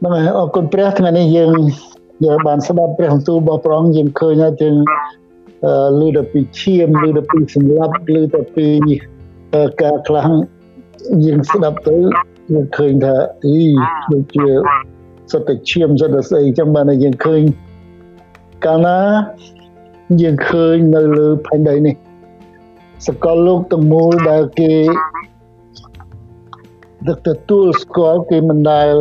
ហ្នឹងហើយអរគុណព្រះថ្ងៃនេះយើងយើងបានស្ដាប់ព្រះបន្ទូលរបស់ព្រះអង្គយើងឃើញថាយើងឮទៅពីឈាមឮទៅពីសម្លាប់ឮទៅពីការខ្លាំងយើងស្ដាប់ទៅយើងឃើញថាអីដូចជាសត្វតែឈាមសត្វតែស្អីចឹងបានយើងឃើញកាលណាយើងឃើញនៅលើផែនដីនេះសកលលោកទាំងមូលដែលគេដឹកទទួលស្គាល់គេមិនដែល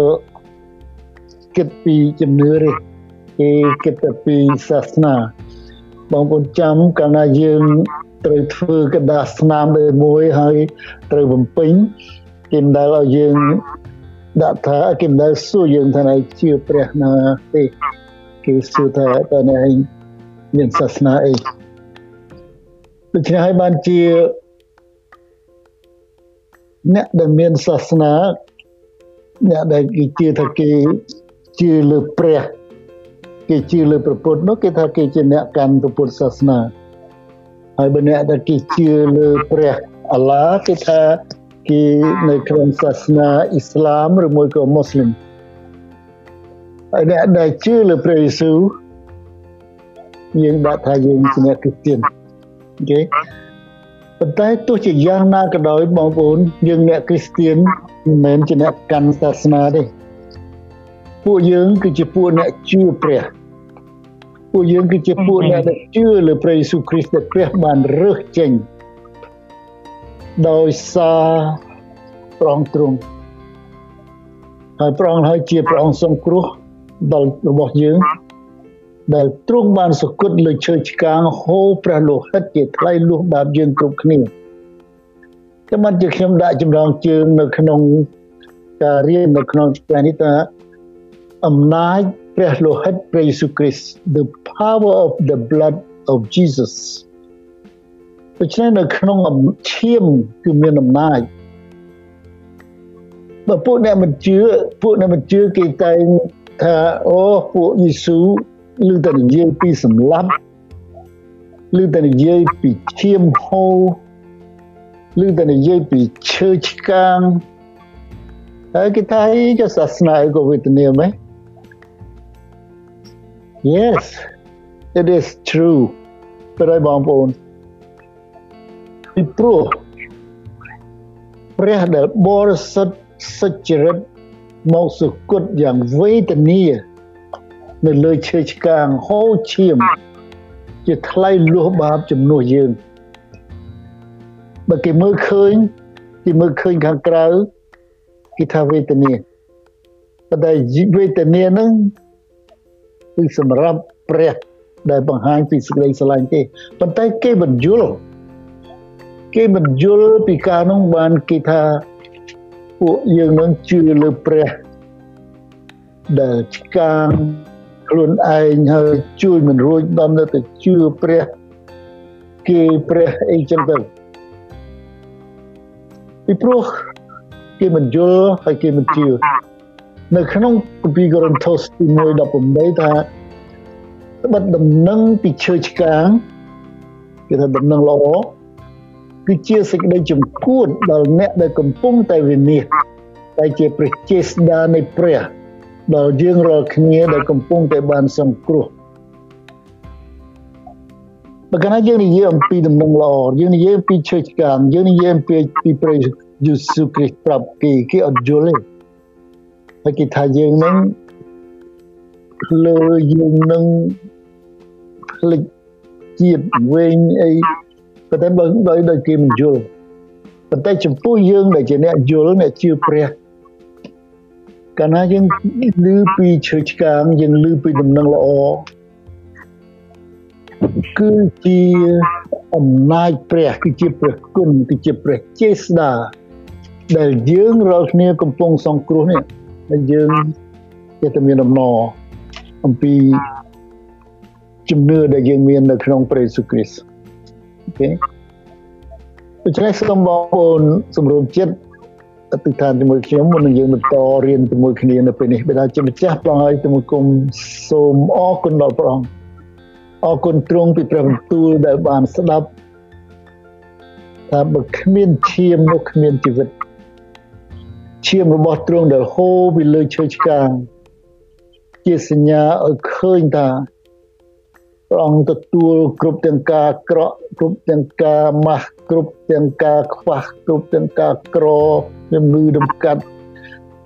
គិតពីជំនឿទេគេគិតតែពីសាសនាបងប្អូនចាំកាលណាយើងត្រូវធ្វើកដាស្នាមដូចមួយហើយត្រូវបំពេញគេមិនដែលឲ្យយើងដាក់ថាគេមិនដែលសួរយើងថាឯងជឿព្រះណាទេគេសួរថាតើឯងមានសាសនាអីដូច្នេះហើយបានជាអ្នកដែលមានសាសនាអ្នកដែលគេជឿថាគេ ជឿលើព្រះគេជឿលើព្រះពុទ្ធនោះគេថាគេជាអ្នកកាន់ព្រះពុទ្ធសាសនាហើយបើអ្នកដែលគេជឿលើព្រះអាឡှាគេថាគេនៅក្នុងសាសនាអ៊ីស្លាមឬមួយក៏មូស្លីមហើយអ្នកដែលជឿលើព្រះយេស៊ូវយើងដាក់ថាយើងជាអ្នកគ្រីស្ទានអូខេប៉ុន្តែទោះជាយ៉ាងណាក៏ដោយបងប្អូនយើងអ្នកគ្រីស្ទានមិនមែនជាអ្នកកាន់សាសនាទេ ពួកយើងគឺជាពួកអ្នកជឿព្រះពួកយើងគឺជាពួកអ្នកដែលជឿលើព្រះយេស៊ូវគ្រីស្ទដែលព្រះបានរើសចេញដោយសារព្រះអង្គទ្រង់ហើយព្រះអង្គហើយជាព្រះអង្គសង្គ្រោះដល់របស់យើងដែលទ្រង់បានសគត់លើឈើឆ្កាងហូរព្រះលោហិតជាថ្លៃលួសបាបយើងគ្រប់គ្នាតែមិនជាខ្ញុំដាក់ចម្រងជើងនៅក្នុងការរៀននៅក្នុងថ្ងៃនេះថា អំណាចព្រះលោហិតព្រះយេស៊ូវគ្រីស្ទ the power of the blood of Jesus ដូច្នេះនៅក្នុងឈាមគឺមានអំណាចបើពួកអ្នកមិនជឿពួកអ្នកមិនជឿគេតែងថាអូពួកយេស៊ូវឬតែនិយាយពីសម្លាប់ឬតែនិយាយពីឈាមហូរឬតែនិយាយពីឈើឆ្កាងហើយគេថាអីក៏សាសនាក៏វេទនាមែន Yes it is true ប្រយបងប្អូនពីព្រោះព្រះដែលបរិសុទ្ធសុចរិតមកសុគតយ៉ាងវេទនានៅលើឈើឆ្កាងហូរឈាម ជាថ្លៃលួសបាបជំនួសយើងបើគេមើលឃើញគេមើលឃើញខាងក្រៅគេថាវេទនាប៉ុន្តែវេទនាហ្នឹង គឺសម្រាប់ព្រះដែលបង្ហាញពីសេចក្តីស្រឡាញ់ទេប៉ុន្តែគេបញ្យល់គេបញ្យល់ពីការនោះបានគេថាពួកយើងនឹងជឿលើព្រះដែលឆ្កាងខ្លួនឯងហើយជួយមិនរួចដំណើរទៅជឿព្រះគេព្រះអីចឹងទៅពីព្រោះគេមិនយល់ហើយគេមិនជឿ នៅក្នុងគម្ពីរកូរិនថូសទី1:18ថាត្បិតដំណឹងពីឈើឆ្កាងគេថាដំណឹងល្អគឺជាសេចក្តីជំគួតដល់អ្នកដែលកំពុងតែវិនិច្ឆ័យតែជាព្រះចេស្តានៃព្រះដល់យើងរាល់គ្នាដែលកំពុងតែបានសង្គ្រោះបើកាលណាយើងនិយាយអំពីដំណឹងល្អយើងនិយាយពីឈើឆ្កាងយើងនិយាយពីពីព្រះយេស៊ូវគ្រីស្ទប្រាប់គេគេអត់យល់ទេ ហើយគេថាយើងនឹងលើយើងនឹងផ្លិចជាតិវិញអីប៉ុន្តែបើដោយដោយគេមិនយល់ប៉ុន្តែចំពោះយើងដែលជាអ្នកយល់អ្នកជឿព្រះកាលណាយើងឮពីឈើឆ្កាងយើងឮពីដំណឹងល្អគឺជាអំណាចព្រះគឺជាព្រះគុណគឺជាព្រះចេស្តាដែលយើងរាល់គ្នាកំពុងសង្គ្រោះនេះ ដែលយើងចេះតែមានដំណរអំពីជំនឿដែលយើងមាននៅក្នុងព្រះយេស៊ូវគ្រីស្ទអូខេដូច្នេះសូមបងប្អូនសម្រុំចិត្តអតិថានជាមួយខ្ញុំមុននឹងយើងបន្តរៀនជាមួយគ្នានៅពេលនេះបិតាជាម្ចាស់ព្រះហើយទៅមកគុំសូមអរគុណដល់ព្រះអង្គអរគុណទ្រង់ពីព្រះបន្ទូលដែលបានស្ដាប់ថាបើគ្មានឈាមនោះគ្មានជីវិត ឈាមរបស់ទ្រង់ដែលហូរពីលើឈើឆ្កាងជាសញ្ញាឲ្យឃើញថាព្រះអង្គទទួលគ្រប់ទាំងការក្រក់គ្រប់ទាំងការម៉ាស់គ្រប់ទាំងការខ្វះគ្រប់ទាំងការក្រជំងឺដំកាត់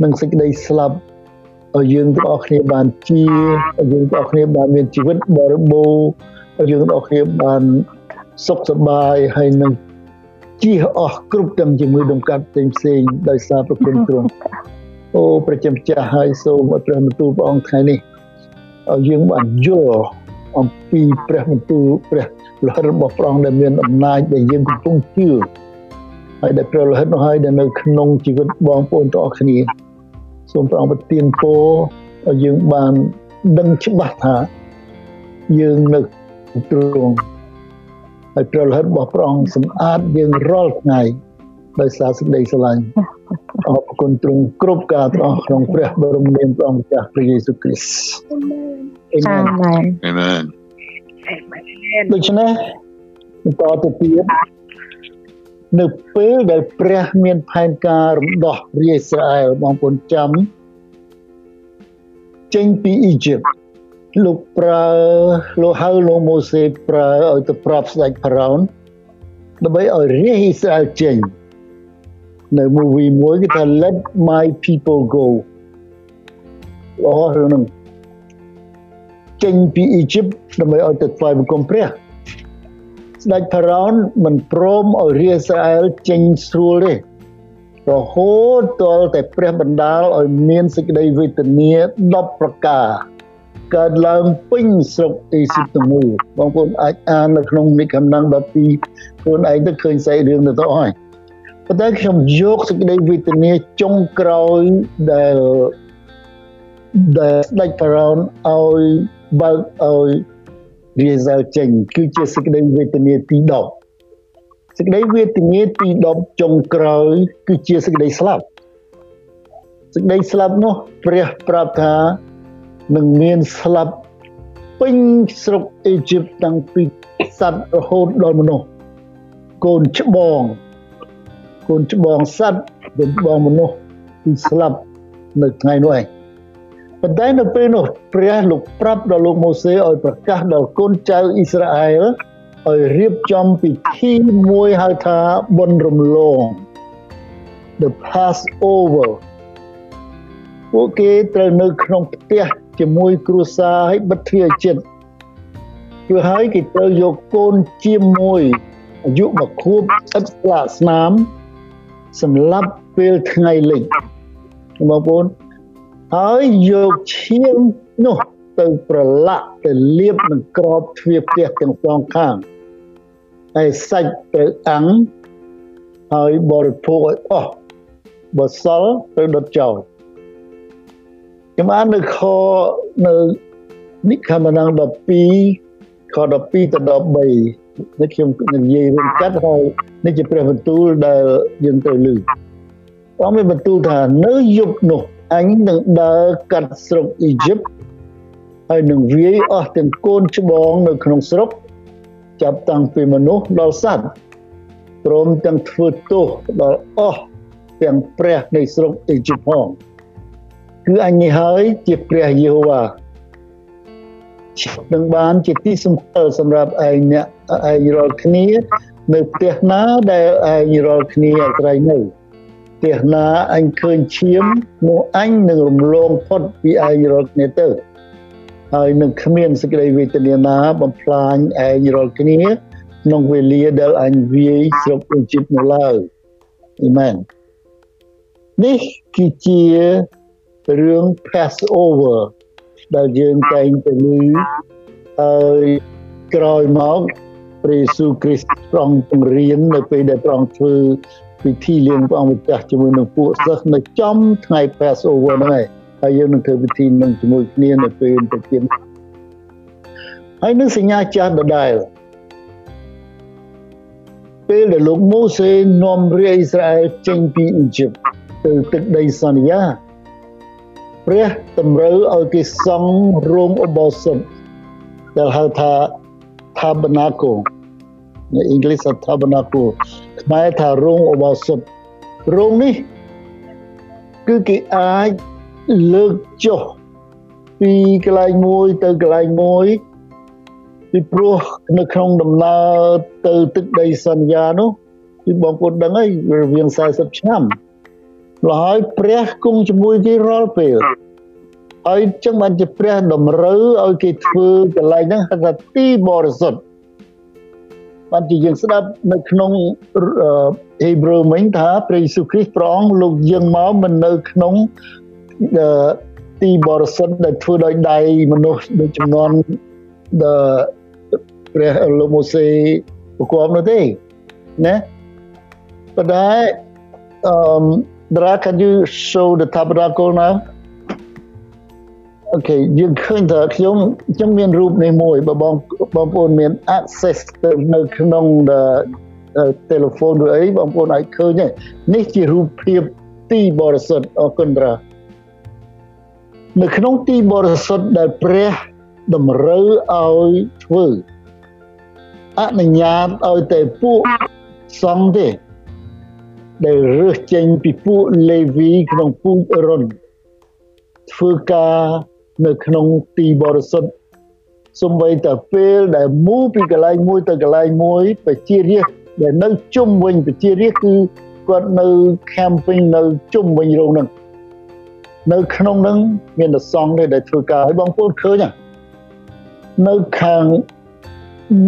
និងសេចក្តីស្លាប់ឲ្យយើងទាំងអស់គ្នាបានជាឲ្យយើងទាំងអស់គ្នាបានមានជីវិតបរិបូរណ៍ឲ្យយើងទាំងអស់គ្នាបានសុខសប្បាយហើយនឹង ជៀសអស់គ្រប់ទាំងជំងឺដំកាត់ផ្សេងផ្សេងដោយសារប្រគុណទ្រង់អូព្រះជាម្ចាស់ហើយសូមឲ្យព្រះបន្ទូលព្រះអង្គថ្ងៃនេះឲ្យយើងបានយល់អំពីព្រះបន្ទូលព្រះលិខិតរបស់ព្រះអង្គដែលមានអំណាចដែលយើងកំពុងជឿហើយដែលព្រះលិខិតនោះហើយដែលនៅក្នុងជីវិតបងប្អូនទាំងអស់គ្នាសូមព្រះអង្គប្រទានពរឲ្យយើងបានដឹងច្បាស់ថាយើងនៅទ្រង់ ហើយព្រះលិខិតរបស់ព្រះអង្គសម្អាតយើងរាល់ថ្ងៃដោយសារសេចក្តីស្រឡាញ់អរគុណទ្រង់គ្រប់ការទាំងអស់ក្នុងព្រះបរមនាមព្រះអង្គម្ចាស់ព្រះយេស៊ូវគ្រីស្ទអាមែនអាមែនដូច្នេះបន្តទៅទៀតនៅពេលដែលព្រះមានផែនការរំដោះរាជអ៊ីស្រាអែលបងប្អូនចាំចេញពីអ៊ីជីប លោកប្រើលោកហៅលោកម៉ូសេប្រើឲ្យទៅប្រាប់ស្ដេចផារ៉ោនដើម្បីឲ្យរាជអ៊ីស្រាអែលចេញនៅ movie មួយគេថា let my people go អូរឿងហ្នឹងចេញពីអ៊ីជីបដើម្បីឲ្យទៅថ្វាយបង្គំព្រះស្ដេចផារ៉ោនមិនព្រមឲ្យរាជអ៊ីស្រាអែលចេញស្រួលទេរហូតទាល់តែព្រះបណ្ដាលឲ្យមានសេចក្តីវេទនា10ប្រការ កើតឡើងពេញស្រុកអេស៊ីបទាំងមូលបងប្អូនអាចអាននៅក្នុងនិកណ្ដាំ12ខ្លួនឯងទៅឃើញសាច់រឿងទៅទៅហើយប៉ុន្តែខ្ញុំយកសេចក្តីវេទនាចុងក្រោយដែលដែលស្ដេចផារ៉ោនឲ្យបើកឲ្យរៀសើចេញគឺជាសេចក្តីវេទនាទី10សេចក្តីវេទនាទី10ចុងក្រោយគឺជាសេចក្តីស្លាប់សេចក្តីស្លាប់នោះព្រះប្រាប់ថា នឹងមានស្លាប់ពេញស្រុកអេជីបតាំងពីសត្វរហូតដល់មនុស្សកូនច្បងកូនច្បងសត្វកូនច្បងមនុស្សគឺស្លាប់នៅថ្ងៃនោះឯងប៉ុន្តែនៅពេលនោះព្រះលោកប្រាប់ដល់លោកម៉ូសេឲ្យប្រកាសដល់កូនចៅអ៊ីស្រាអែលឲ្យរៀបចំពិធីមួយហៅថាបុណ្យរំលង the passover ពួកគេត្រូវនៅក្នុងផ្ទះ ជាមួយគ្រួសារឲ្យបិទទ្វារចិត្តព្រោះហើយគេត្រូវយកកូនជាមួយអាយុមួយខួបឥតស្លាកស្នាមសម្រាប់ពេលថ្ងៃលិចបងប្អូនហើយយកឈាមនោះទៅប្រឡាក់ទៅលាបនឹងក្របទ្វារផ្ទះទាំងសងខាងហើយសាច់ត្រូវអាំងហើយបរិភោគឲ្យអស់បើសល់ត្រូវដុតចោល ខ្ញុំអាននៅខនៅនិខមណាំង12ខ12ទៅ13នេះខ្ញុំនិយាយរួមកាត់ហើយនេះជាព្រះបន្ទូលដែលយើងត្រូវឮព្រះមានបន្ទូលថានៅយប់នោះអញនឹងដើរកាត់ស្រុកអ៊ីជីបហើយនឹងវាយអស់ទាំងកូនច្បងនៅក្នុងស្រុកចាប់តាំងពីមនុស្សដល់សត្វព្រមទាំងធ្វើទោសដល់អស់ទាំងព្រះនៃស្រុកអ៊ីជីបផង គឺអញនេះហើយជាព្រះយេហូវ៉ានឹងបានជាទីសម្គាល់សម្រាប់ឯងអ្នកឯងរាល់គ្នា នៅផ្ទះណាដែលឯងរាល់គ្នាអាស្រ័យនៅផ្ទះណាអញឃើញឈាមនោះអញនឹងរំលងផុតពីឯងរាល់គ្នាទៅហើយនឹងគ្មានសេចក្តីវេទនាណាបំផ្លាញឯងរាល់គ្នាក្នុងវេលាដែលអញវាយស្រុកអ៊ីជីបនោះឡើយអាមែននេះគឺជា រឿង Passover ដែលយើងតែងតែឮហើយក្រោយមកព្រះយេស៊ូវគ្រីស្ទប្រងបង្រៀននៅពេលដែលប្រងធ្វើពិធីលៀងព្រះអង្គម្ចាស់ជាមួយនឹងពួកសិស្សនៅចំថ្ងៃ Passover ហ្នឹងឯងហើយយើងនឹងធ្វើពិធីនឹងជាមួយគ្នានៅពេលទៅទៀតហើយនឹងសញ្ញាចាស់ដដែលពេលដែលលោកម៉ូសេនាំរាជអ៊ីស្រាអែលចេញពីអ៊ីជីបទៅទឹកដីសន្យា ព្រះតម្រូវឲ្យគេសង់រោងឧបោសថដែលហៅថា tabernacle នៅអង់គ្លេសថា tabernacle ខ្មែរថារោងឧបោសថរោងនេះគឺគេអាចលើកចុះពីកន្លែងមួយទៅកន្លែងមួយពីព្រោះនៅក្នុងដំណើរទៅទឹកដីសន្យានោះពីបងប្អូនដឹងហើយរវាង40ឆ្នាំ លហើយព្រះគង់ជាមួយគេរាល់ពេលហើយចឹងបានជាព្រះតម្រូវឲ្យគេធ្វើកន្លែងហ្នឹងហៅថាទីបរិសុទ្ធបានជាយើងស្ដាប់នៅក្នុងហេព្រើរមិញថាព្រះយេស៊ូវគ្រីស្ទព្រះអង្គលោកយើងមកមិននៅក្នុងទីបរិសុទ្ធដែលធ្វើដោយដៃមនុស្សដូចចំនួនព្រះលោកម៉ូសេប្រកបនោះទេណា but I um Dra can you show the tabernacle now អូខេយើងឃើញថាខ្ញុំខ្ញុំមានរូបនេះមួយបើបងបងប្អូនមាន access ទៅនៅក្នុង telephone ឬអីបងប្អូនអាចឃើញនេះជារូបភាពទីបរិសុទ្ធអរគុណត្រានៅក្នុងទីបរិសុទ្ធដែលព្រះតម្រូវឲ្យធ្វើអនុញ្ញាតឲ្យតែពួកសង្ឃទេ ដែលរើសចេញពីពួកលេវីក្នុងពូជរុនធ្វើការនៅក្នុងទីបរិសុទ្ធសំបីតែពេលដែលមូពីកន្លែងមួយទៅកន្លែងមួយប្រជារាស្ត្រដែលនៅជុំវិញប្រជារាស្ត្រគឺគាត់នៅ camping នៅជុំវិញរោងហ្នឹងនៅក្នុងហ្នឹងមានតែសង្ឃទេដែលធ្វើការហើយបងប្អូនឃើញនៅខាង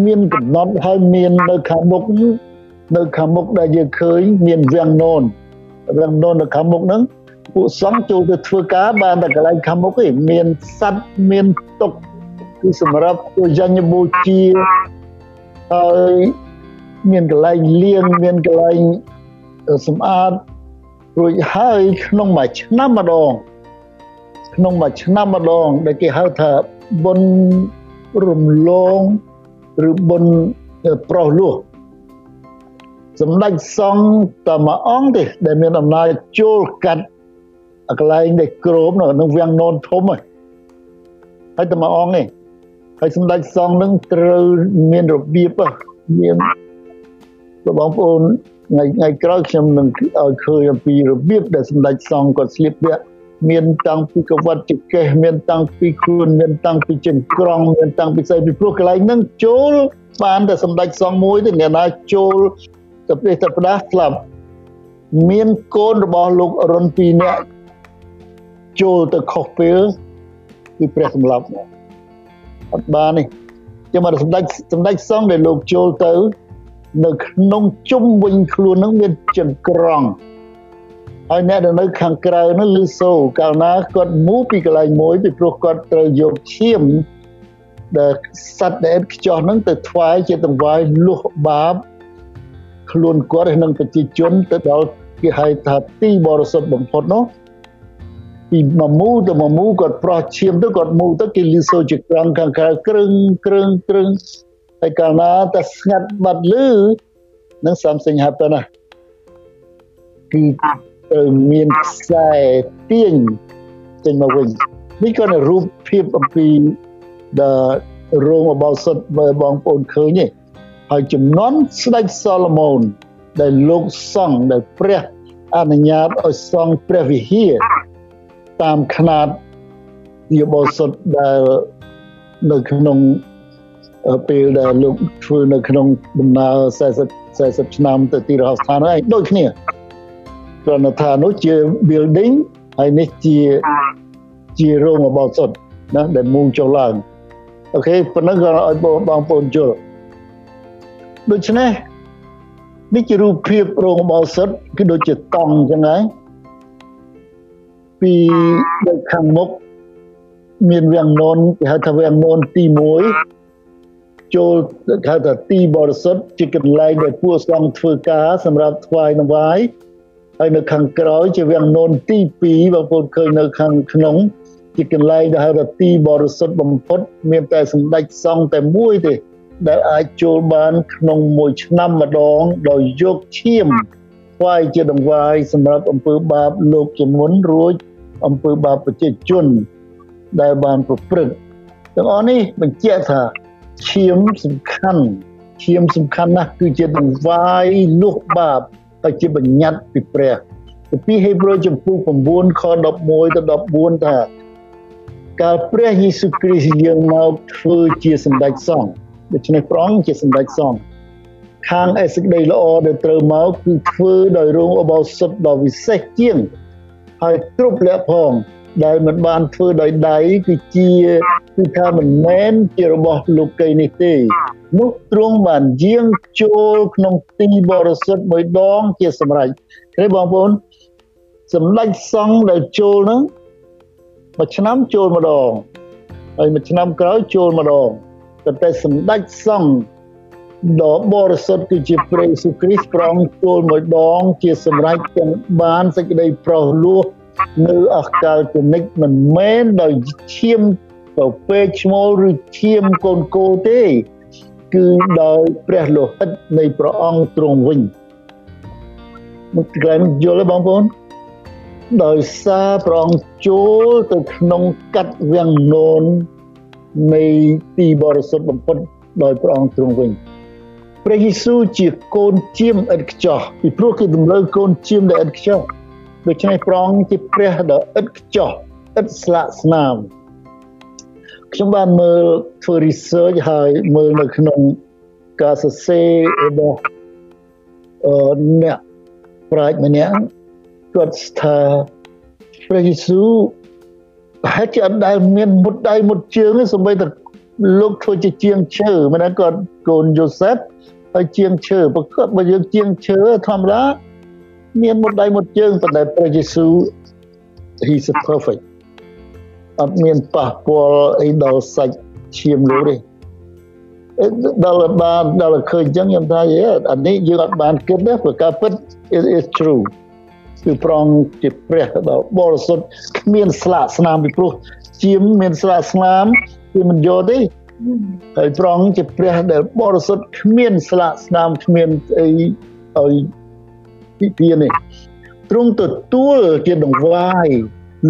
មានកំណត់ហើយមាននៅខាងមុខ នៅខាងមុខដែលយើងឃើញមានវាំងននវាំងនននៅខាងមុខហ្នឹងពួកសង្ឃចូលទៅធ្វើការបានតែកន្លែងខាងមុខឯងមានសัตว์មានទុកគឺសម្រាប់ពួកយញ្ញបូជាហើយមានកន្លែងលាងមានកន្លែងសម្អាតរួចហើយក្នុងមួយឆ្នាំម្ដងក្នុងមួយឆ្នាំម្ដងដែលគេហៅថាបុណ្យរំលងឬបុណ្យប្រោះលោះ សម្ដេចសង្ឃតែមួយអង្គទេដែលមានអំណាចចូលកាត់កន្លែងដែលក្រមនៅក្នុងវាំងននធំហើយតែមួយអង្គនេះហើយសម្ដេចសង្ឃនឹងត្រូវមានរបៀបមានបងប្អូនថ្ងៃថ្ងៃក្រោយខ្ញុំនឹងឲ្យឃើញអំពីរបៀបដែលសម្ដេចសង្ឃគាត់ស្លៀកពាក់មានតាំងពីកវត្តចកេះមានតាំងពីខ្លួនមានតាំងពីចិនក្រងមានតាំងពីស្អីពីព្រោះកន្លែងហ្នឹងចូលបានតែសម្ដេចសង្ឃមួយទេអ្នកណាចូល ទៅព្រះទៅផ្ដាស់ស្លាប់មានកូនរបស់លោករុន2នាក់ចូលទៅខុសពេលគឺព្រះសម្លាប់អត់បានទេចាំមកសម្ដេចសម្ដេចសង្ឃដែលលោកចូលទៅ នៅក្នុងជុំវិញខ្លួននឹងមានចង្ក្រង់ហើយអ្នកដែលនៅខាងក្រៅនោះលឺសូកាលណាគាត់មូពីកន្លែងមួយពីព្រោះគាត់ត្រូវយកឈាមដែលសត្វដែលខ្ចោះហ្នឹងទៅថ្វាយជាតង្វាយលុះបាប ខ្លួនគាត់ហើយនឹងប្រជាជនទៅដល់គេហៅថាទីបរិសុទ្ធបំផុតនោះពីមួយមូទៅមួយមូគាត់ប្រោះឈាមទៅគាត់មូទៅគេលឺសូជាក្រងខាងក្រៅក្រឹងក្រឹងក្រឹងហើយកាលណាតែស្ងាត់បាត់លឺនឹង something happen ណាគឺត្រូវមានខ្សែទាញចេញមកវិញនេះក៏នៅរូបភាពអំពី the រោងអបោសុតបើបងប្អូនឃើញទេ ហើយចំនួនស្ដេចសូឡូមោនដែលលោកសង់ដែលព្រះអនុញ្ញាតឲ្យសង់ព្រះវិហារតាមຂະຫນາດយបោសុតដែលនៅក្នុងពេលដែលលោកធ្វើនៅក្នុងដំណើរ40 40ឆ្នាំទៅទីរហស្ថានហើយដូចគ្នាគ្រាន់តែថានោះជា building ហើយនេះជាជារោងរបោសុតណាដែលមូលចុះឡើងអូខេប៉ុណ្ណឹងក៏ឲ្យបងប្អូនយល់ ដូច្នេះនេះជារូបភាពរោងរបោសុតគឺដូចជាតង់អញ្ចឹងហើយពីដូចខាងមុខមានវាំងននគេហៅថាវាំងននទី1ចូលគេហៅថាទីបរិសុទ្ធជាកន្លែងដែលពួកសង្ឃធ្វើការសម្រាប់ថ្វាយនវាយហើយនៅខាងក្រោយជាវាំងននទី2បងប្អូនឃើញនៅខាងក្នុងជាកន្លែងដែលហៅថាទីបរិសុទ្ធបំផុតមានតែសម្ដេចសង្ឃតែមួយទេ ដែលអាចចូលបានក្នុងមួយឆ្នាំម្ដងដោយយកឈាមថ្វាយជាដង្វាយសម្រាប់អំពើបាបលោកជាមុនរួចអំពើបាបប្រជាជនដែលបានប្រព្រឹត្តទាំងអស់នេះបញ្ជាក់ថាឈាមសំខាន់ឈាមសំខាន់ណាស់គឺជាដង្វាយលុះបាបហើយជាបញ្ញត្តិពីព្រះពីហេព្រើរចំពោះ9ខ11ទៅ14ថាកាលព្រះយេស៊ូវគ្រីស្ទយើងមកធ្វើជាសម្ដេចសង្ឃ ដូច្នេះព្រះអង្គជាសម្ដេចសង្ឃខាងឯសេចក្តីល្អដែលត្រូវមកគឺធ្វើដោយរោងអបោសុតដ៏វិសេសជាងហើយគ្រប់លក្ខផងដែលមិនបានធ្វើដោយដៃគឺជាគឺថាមិនមែនជារបស់លោកីនេះទេនោះទ្រង់បានយាងចូលក្នុងទីបរិសុទ្ធមួយដងជាសម្រេចឃើញបងប្អូនសម្ដេចសង្ឃដែលចូលហ្នឹងមួយឆ្នាំចូលម្ដងហើយមួយឆ្នាំក្រោយចូលម្ដង តែសម្ដេចសង្ឃដ៏បរិសុទ្ធគឺជាព្រះយេស៊ូវគ្រីស្ទប្រងចូលមួយដង ជាសម្រេចទាំងបានសេចក្តីប្រោសលោះនៅអកាលគនិកមិនមែនដោយឈាមទៅពេកឈ្មោលឬឈាមកូនគោទេ គឺដោយព្រះលោហិតនៃព្រះអង្គទ្រង់វិញមកក្លែងយល់ទេបងប្អូនដោយសារព្រះអង្គចូលទៅក្នុងកាត់វាំងនោន នៃទីបរិសុទ្ធបំផុតដោយព្រះអង្គទ្រង់វិញព្រះយេស៊ូវជាកូនជាមឥតខ្ចោះពីព្រោះគេតម្រូវកូនជាមដែលឥតខ្ចោះដូច្នេះព្រះអង្គជាព្រះដ៏ឥតខ្ចោះឥតស្លាកស្នាមខ្ញុំបានមើលធ្វើ research ហើយមើលនៅក្នុងការសរសេររបស់អឺអ្នកប្រាជ្ញម្នាក់គាត់ថាព្រះយេស៊ូវ ហេតុជាអត់ដែលមានមុតដៃមុតជើងសម្បីតែលោកធ្វើជាជាងឈើមិនដែរគាត់កូនយូសេបហើយជាងឈើប្រកបបើយើងជាងឈើធម្មតាមានមុតដៃមុតជើងប៉ុន្តែព្រះយេស៊ូវ he's a perfect អត់មានប៉ះពាល់អីដល់សាច់ឈាមលោកទេដល់បានដល់ឃើញអញ្ចឹងខ្ញុំថាអានេះយើងអត់បានគិតទេព្រោះការពិត it is true គឺប្រងជាព្រះដ៏បរិសុទ្ធគ្មានស្លាកស្នាមពីព្រោះជាមមានស្លាកស្នាមគឺមិនយកទេហើយប្រងជាព្រះដែលបរិសុទ្ធគ្មានស្លាកស្នាមគ្មានអីឲ្យពីពីនេះទ្រង់ទទួលជាដង្វាយ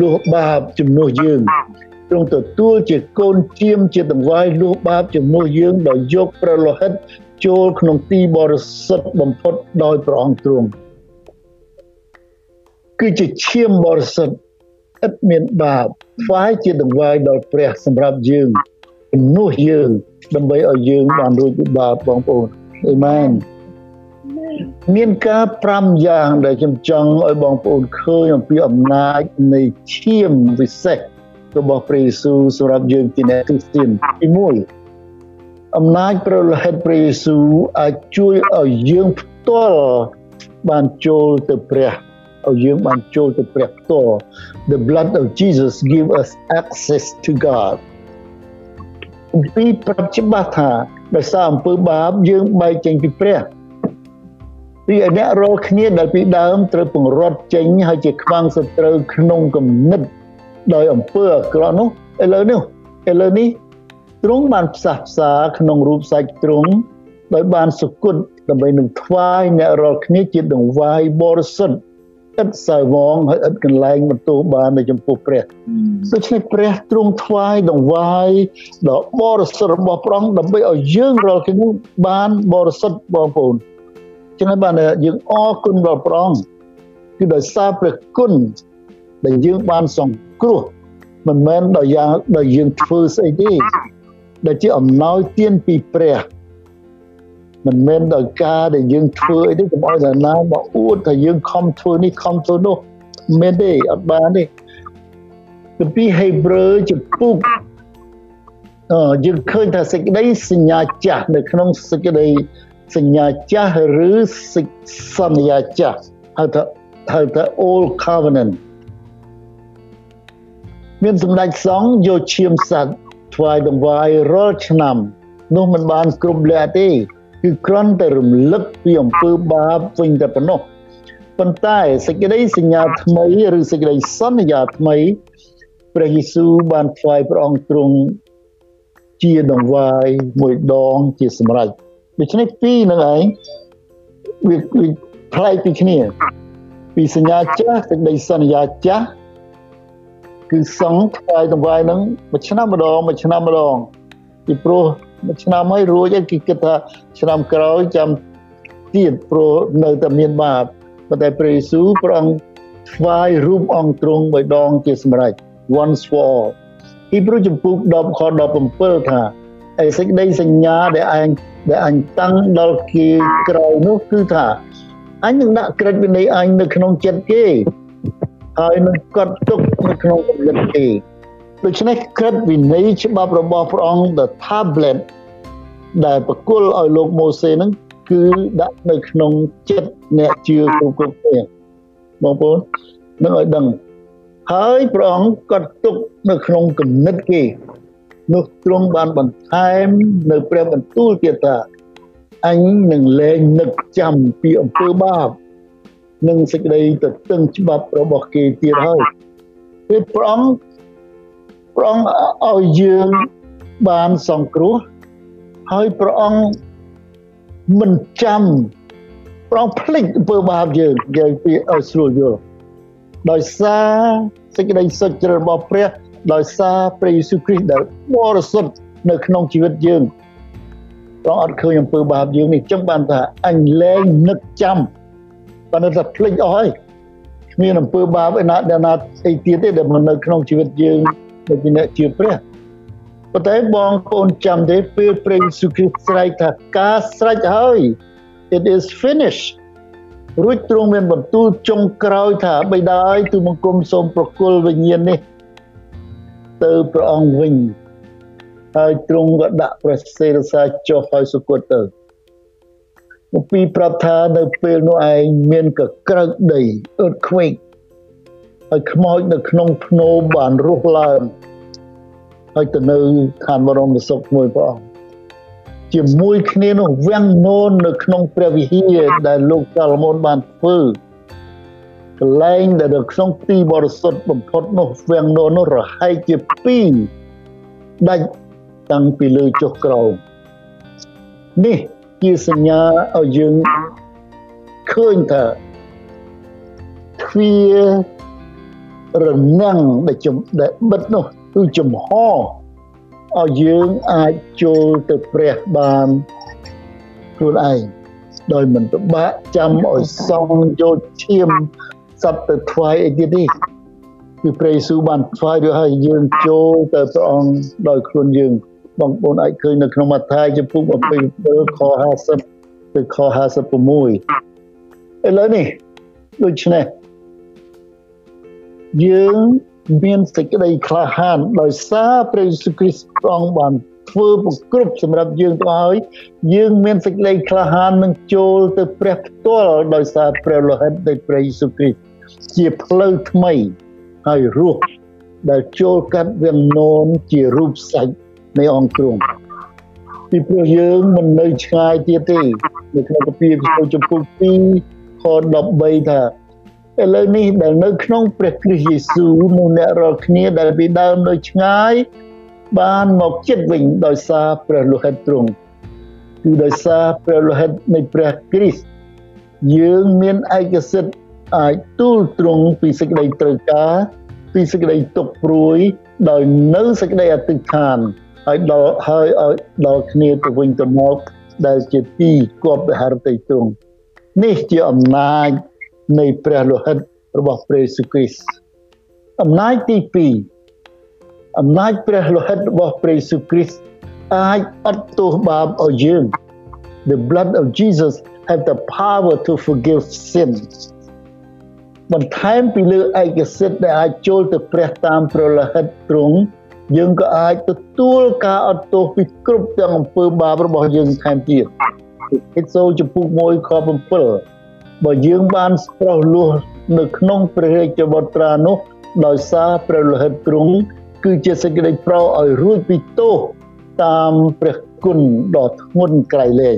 លុះបាបជំនួសយើងទ្រង់ទទួលជាកូនជាមជាដង្វាយលុះបាបជំនួសយើងដោយយកព្រះលោហិតចូលក្នុងទីបរិសុទ្ធបំផុតដោយព្រះអង្គទ្រង់ គឺជាឈាមបរិសុទ្ធឥតមានបាបថ្វាយជាដង្វាយដល់ព្រះសម្រាប់យើងជំនួសយើងដើម្បីឲ្យយើងបានរួចពីបាបបងប្អូនអេមែនមានការ5យ៉ាងដែលខ្ញុំចង់ឲ្យបងប្អូនឃើញអំពីអំណាចនៃឈាមពិសេសរបស់ព្រះយេស៊ូវសម្រាប់យើងជាអ្នកគ្រីស្ទានទី1អំណាចព្រះលោហិតព្រះយេស៊ូវអាចជួយឲ្យយើងផ្ទាល់បានចូលទៅព្រះ ឲ្យយើងបានចូលទៅព្រះផ្ទាល់ The blood of Jesus give us access to God ពីប្រាប់ច្បាស់ថាដោយសារអំពើបាបយើងបែកចេញពីព្រះពីអ្នករាល់គ្នាដែលពីដើមត្រូវពង្រត់ចេញហើយជាខ្វាំងសត្រូវក្នុងគំនិតដោយអំពើអាក្រក់នោះឥឡូវនេះឥឡូវនេះទ្រង់បានផ្សះផ្សាក្នុងរូបសាច់ទ្រង់ដោយបានសុគតដើម្បីនឹងថ្វាយអ្នករាល់គ្នាជាដង្វាយបរិសុទ្ធ ឥតសៅវងហើយឥតកន្លែងបន្ទោសបាននៅចំពោះព្រះដូច្នេះព្រះទ្រង់ថ្វាយដង្វាយដ៏បរិសុទ្ធរបស់ព្រះអង្គដើម្បីឲ្យយើងរាល់គ្នាបានបរិសុទ្ធបងប្អូនចឹងហើយបានយើងអរគុណដល់ព្រះអង្គគឺដោយសារព្រះគុណដែលយើងបានសង្គ្រោះមិនមែនដោយយ៉ាងដោយយើងធ្វើស្អីទេដែលជាអំណោយទានពីព្រះ មិនមែនដោយការដែលយើងធ្វើអីទេកុំឲ្យតែណាមកអួតថាយើងខំធ្វើនេះខំធ្វើនោះមិនមែនទេអត់បានទេគម្ពីរហេព្រើរចំពុកអឺយើងឃើញថាសេចក្តីសញ្ញាចាស់នៅក្នុងសេចក្តីសញ្ញាចាស់ឬសន្យាចាស់ហៅថាហៅថា old covenant មានសម្ដេចសង្ឃយកឈាមសត្វថ្វាយដង្វាយរាល់ឆ្នាំនោះមិនបានគ្រប់លក្ខទេ គឺគ្រាន់តែរំលឹកពីអំពើបាបវិញតែប៉ុណ្ណោះប៉ុន្តែសេចក្តីសញ្ញាថ្មីឬសេចក្តីសន្យាថ្មីព្រះយេស៊ូវបានថ្វាយព្រះអង្គទ្រង់ជាដង្វាយមួយដងជាសម្រេចដូច្នេះពីរនឹងឯងវាផ្លែកពីគ្នា ពីសញ្ញាចាស់សេចក្តីសន្យាចាស់គឺសង្ឃថ្វាយដង្វាយនឹងមួយឆ្នាំម្ដងមួយឆ្នាំម្ដងពីព្រោះ មួយឆ្នាំហើយរួចគេគិតថាឆ្នាំក្រោយចាំទៀតព្រោះនៅតែមានបាបប៉ុន្តែព្រះយេស៊ូវព្រះអង្គថ្វាយរូបអង្គទ្រង់បីដងជាសម្រេច once for all ទីព្រោះចំពុក10ខ17ថាឯសេចក្តីសញ្ញាដែលអញដែលអញតាំងដល់គេក្រោយនោះគឺថាអញនឹងដាក់ក្រិតវិន័យអញនៅក្នុងចិត្តគេហើយនឹងកត់ទុកនៅក្នុងគំនិតគេ ដូច្នេះក្រិតវិន័យច្បាប់របស់ព្រះអង្គ the tablet ដែលប្រគល់ឲ្យលោកម៉ូសេហ្នឹងគឺដាក់នៅក្នុងចិត្តអ្នកជឿគ្រប់គ្រប់គ្នាបងប្អូននឹងឲ្យដឹងហើយព្រះអង្គក៏ទុកនៅក្នុងគំនិតគេនោះទ្រង់បានបន្ថែមនៅព្រះបន្ទូលទៀតថាអញនឹងលែងនឹកចាំពីអំពើបាបនិងសេចក្តីទៅតឹងច្បាប់របស់គេទៀតហើយពេលព្រះអង្គ ព្រះអង្គឲ្យយើងបានសង្គ្រោះហើយព្រះអង្គមិនចាំព្រះអង្គភ្លេចអំពើបាបយើងយើងពីឲ្យស្រួលយល់ដោយសារសេចក្តីសុចរិតរបស់ព្រះដោយសារព្រះយេស៊ូវគ្រីស្ទដែលបរិសុទ្ធនៅក្នុងជីវិតយើងព្រះអត់ឃើញអំពើបាបយើងនេះចឹងបានថាអញលែងនឹកចាំប៉ុន្តែថាភ្លេចអស់ហើយគ្មានអំពើបាបឯណាដែលណាអីទៀតទេដែលនៅក្នុងជីវិតយើង ដែលជាអ្នកជឿព្រះប៉ុន្តែបងប្អូនចាំទេពេលព្រះយេស៊ូវគ្រីស្ទស្រែកថាការស្រេចហើយ it is finished រួចទ្រង់មានបន្ទូលចុងក្រោយថាបិតាអើយទូបង្គំសូមប្រគល់វិញ្ញាណនេះទៅព្រះអង្គវិញហើយទ្រង់ក៏ដាក់ព្រះសេរសាចុះឲ្យសុគតទៅមកពីប្រាប់ថានៅពេលនោះឯងមានកក្រើកដី earthquake ហើយខ្មោចនៅក្នុងភ្នោបានរស់ឡើងហើយទៅនៅឋានបរមសុខមួយព្រះអង្គជាមួយគ្នានោះវាំងនោននៅក្នុងព្រះវិហារដែលលោកសាឡូមោនបានធ្វើកន្លែងដែលនៅក្នុងទីបរិសុទ្ធបំផុតនោះវាំងនោននោះរហែកជា2ដាច់តាំងពីលើចុះក្រោមនេះជាសញ្ញាឲ្យយើងឃើញថាទ្វារ ងាំងដែលចំដែលបិទនោះគឺចំហឲ្យយើងអាចចូលទៅព្រះបានខ្លួនឯងដោយមិនពិបាកចាំឲ្យសងយកឈាមសត្វទៅថ្វាយអីទៀតនេះគឺព្រះយេស៊ូវបានថ្វាយឲ្យយើងចូលទៅព្រះអង្គដោយខ្លួនយើងបងប្អូនអាចឃើញនៅក្នុងម៉ាថាយចំពុក27ខ50ទៅខ56ឥឡូវនេះដូច្នេះ យើងមានសេចក្តីក្លាហានដោយសារព្រះយេស៊ូវគ្រីស្ទព្រះអង្គបានធ្វើប្រគ្រប់សម្រាប់យើងទៅហើយយើងមានសេចក្តីក្លាហាននឹងចូលទៅព្រះផ្ទាល់ដោយសារព្រះលោហិតនៃព្រះយេស៊ូវគ្រីស្ទជាផ្លូវថ្មីហើយរស់ដែលចូលកាត់វាំងនោនជារូបសាច់នៃអង្គគ្រងពីព្រោះយើងមិននៅឆ្ងាយទៀតទេនៅក្នុងកាពីចំពុក2ខ13ថា ឥឡូវនេះដែលនៅក្នុងព្រះគ្រីស្ទយេស៊ូវនោះអ្នករាល់គ្នាដែលពីដើមនៅឆ្ងាយបានមកចិត្តវិញដោយសារព្រះលោហិតទ្រង់គឺដោយសារព្រះលោហិតនៃព្រះគ្រីស្ទយើងមានឯកសិទ្ធិអាចទូលទ្រង់ពីសេចក្តីត្រូវការពីសេចក្តីទុកព្រួយដោយនៅសេចក្តីអធិដ្ឋានហើយដល់ហើយឲ្យដល់គ្នាទៅវិញទៅមកដែលជាទីគប់វិហារតីទ្រង់នេះជាអំណាច នៃព្រះលោហិតរបស់ព្រះយេស៊ូវគ្រីស្ទអំណាចទី2អំណាចព្រះលោហិតរបស់ព្រះយេស៊ូវគ្រីស្ទអាចអត់ទោសបាបឲ្យយើង The blood of Jesus have the power to forgive sin បន្ថែមពីលើឯកសិទ្ធិដែលអាចចូលទៅព្រះតាមព្រះលោហិតទ្រង់យើងក៏អាចទទួលការអត់ទោសពីគ្រប់ទាំងអំពើបាបរបស់យើងថែមទៀតអេសូចំពុក1ខ7 បើយើងបានស្ប្រោះលោះនៅក្នុងព្រះរាជវត្រានោះដោយសារព្រះលោហិតទ្រង់គឺជាសេចក្តីប្រោឲ្យរួចពីទោសតាមព្រះគុណដ៏ធ្ងន់ក្រៃលែង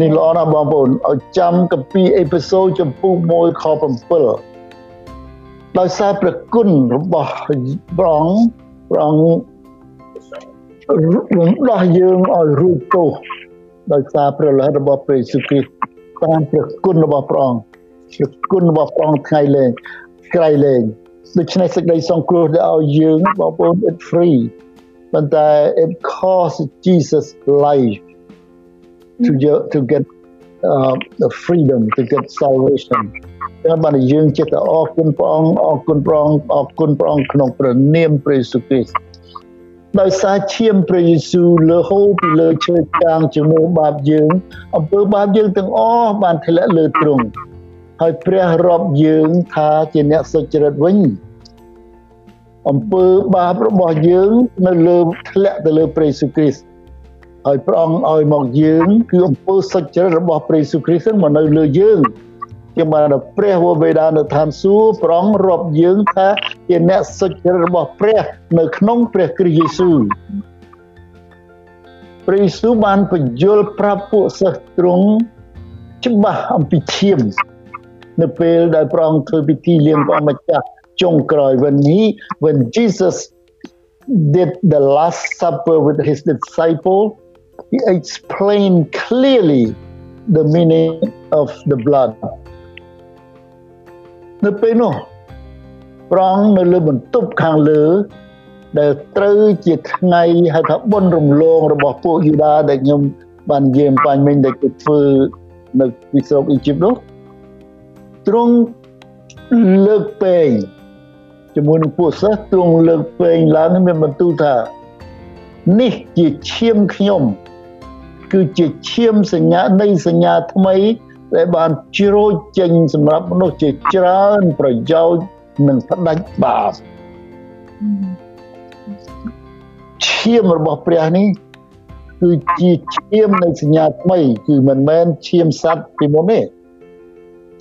នេះល្អណាស់បងប្អូនឲ្យចាំកាពីអេពីសូតចំពុក1ខ7ដោយសារព្រះគុណរបស់ព្រះអង្គព្រះអង្គរំដោះយើងឲ្យរួចទោសដោយសារព្រះលោហិតរបស់ព្រះយេស៊ូវគ្រីស្ទ តាមព្រះគុណរបស់ព្រះអង្គព្រះគុណរបស់ព្រះអង្គថ្ងៃលែងក្រៃលែងដូច្នេះសេចក្តីសង្គ្រោះដែលឲ្យយើងបងប្អូន it free ប៉ុន្តែ it cost Jesus life to to get uh, the freedom to get salvation ចឹងបានយើងចិត្តអរគុណព្រះអង្គអរគុណព្រះអង្គអរគុណព្រះអង្គក្នុងព្រះនាមព្រះយេស៊ូវគ្រីស្ទ ដោយសារឈាមព្រះយេស៊ូវលើហូរពីលើឈើចាងជំនួសបាបយើងអំពើបាបយើងទាំងអស់បានធ្លាក់លើទ្រង់ហើយព្រះរាប់យើងថាជាអ្នកសុចរិតវិញអំពើបាបរបស់យើងនៅលើធ្លាក់ទៅលើព្រះយេស៊ូវគ្រីស្ទហើយព្រះអង្គឲ្យមកយើងគឺអំពើសុចរិតរបស់ព្រះយេស៊ូវគ្រីស្ទមកនៅលើយើង ជាបានព្រះវរបិតានៅឋានសួគ៌ប្រងរាប់យើងថាជាអ្នកសុចរិតរបស់ព្រះនៅក្នុងព្រះគ្រីស្ទយេស៊ូវព្រះយេស៊ូវបានបញ្យល់ប្រាប់ពួកសិស្សទ្រង់ច្បាស់អំពីឈាមនៅពេលដែលព្រះអង្គធ្វើពិធីលៀងព្រះម្ចាស់ចុងក្រោយ when he when Jesus did the last supper with his disciple he explained clearly the meaning of the blood នៅពេលនោះប្រងនៅលើបន្ទប់ខាងលើ ដែលត្រូវជាថ្ងៃហៅថាបុណ្យរំលងរបស់ពួកយូដាដែលខ្ញុំបាននិយាយបាញ់មិញដែលគេធ្វើនៅពីស្រុកអ៊ីជីបនោះទ្រង់លើកពេងជាមួយនឹងពួកសិស្សទ្រង់លើកពេងឡើងមានបន្ទូលថានេះជាឈាមខ្ញុំ គឺជាឈាមសញ្ញានៃសញ្ញាថ្មី ដែលបានជ្រោយចេញសម្រាប់មនុស្សជាច្រើនប្រយោជន៍និងផ្ដាច់បាបឈាមរបស់ព្រះនេះគឺជាឈាមនៃសញ្ញាថ្មីគឺមិនមែនឈាមសត្វពីមុនទេ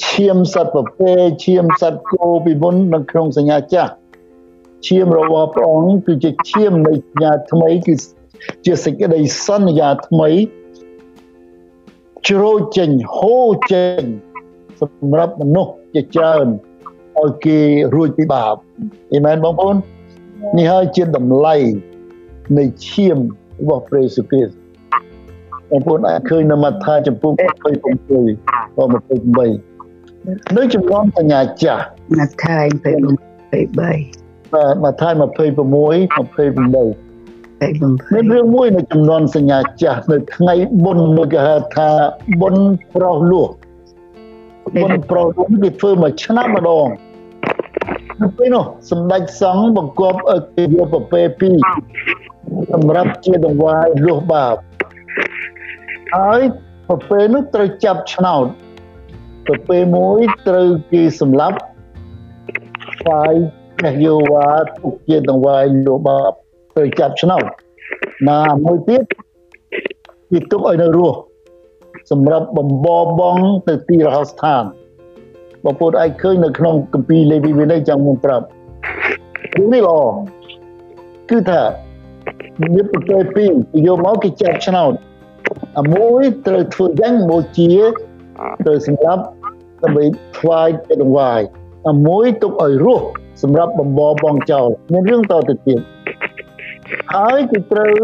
ឈាមសត្វប្រភេទឈាមសត្វគោពីមុននៅក្នុងសញ្ញាចាស់ឈាមរបស់ព្រះអង្គគឺជាឈាមនៃសញ្ញាថ្មីគឺជាសេចក្តីសន្យាថ្មី ជ្រោយចេញហូរចេញសម្រាប់មនុស្សជាច្រើនឲ្យគេរួចពីបាបអេមែនបងប្អូននេះហើយជាតម្លៃនៃឈាមរបស់ព្រះយេស៊ូវគ្រីស្ទបងប្អូនអាចឃើញនៅមាថាចំពោះ27ក៏28នៅចំណងសញ្ញាចាស់មាថា23បាទមាថា26 28 មានរឿងមួយនៅចំនួនសញ្ញាចាស់នៅថ្ងៃបុណ្យមួយគេហៅថាបុណ្យប្រោសលោះបុណ្យប្រោសលោះគេធ្វើមួយឆ្នាំម្ដងនៅពេលនោះសម្ដេចសង្ឃបង្គាប់ឲ្យគេយកប្រពែពីរសម្រាប់ជាដង្វាយលោះបាបហើយប្រពែនោះត្រូវចាប់ឆ្នោតប្រពែមួយត្រូវគេសម្លាប់ស្វាយព្រះយូវ៉ាទុកជាដង្វាយលោះបាប ត្រូវចាប់ឆ្នោតណាមួយទៀតគេទុកឲ្យនៅរស់សម្រាប់បំបបបងទៅទីរហស្ថានបងប្អូនអាចឃើញនៅក្នុងគម្ពីរលេវីវិន័យចាំខ្ញុំប្រាប់រឿងនេះល្អគឺថាមានប្រទេសពីរយកមកគេចាប់ឆ្នោតអាមួយត្រូវធ្វើយ៉ាងបូជាត្រូវសម្រាប់ដើម្បីថ្វាយទៅដង្វាយអាមួយទុកឲ្យរស់សម្រាប់បំបបងចោលមានរឿងតទៅទៀត ហើយគឺត្រូវ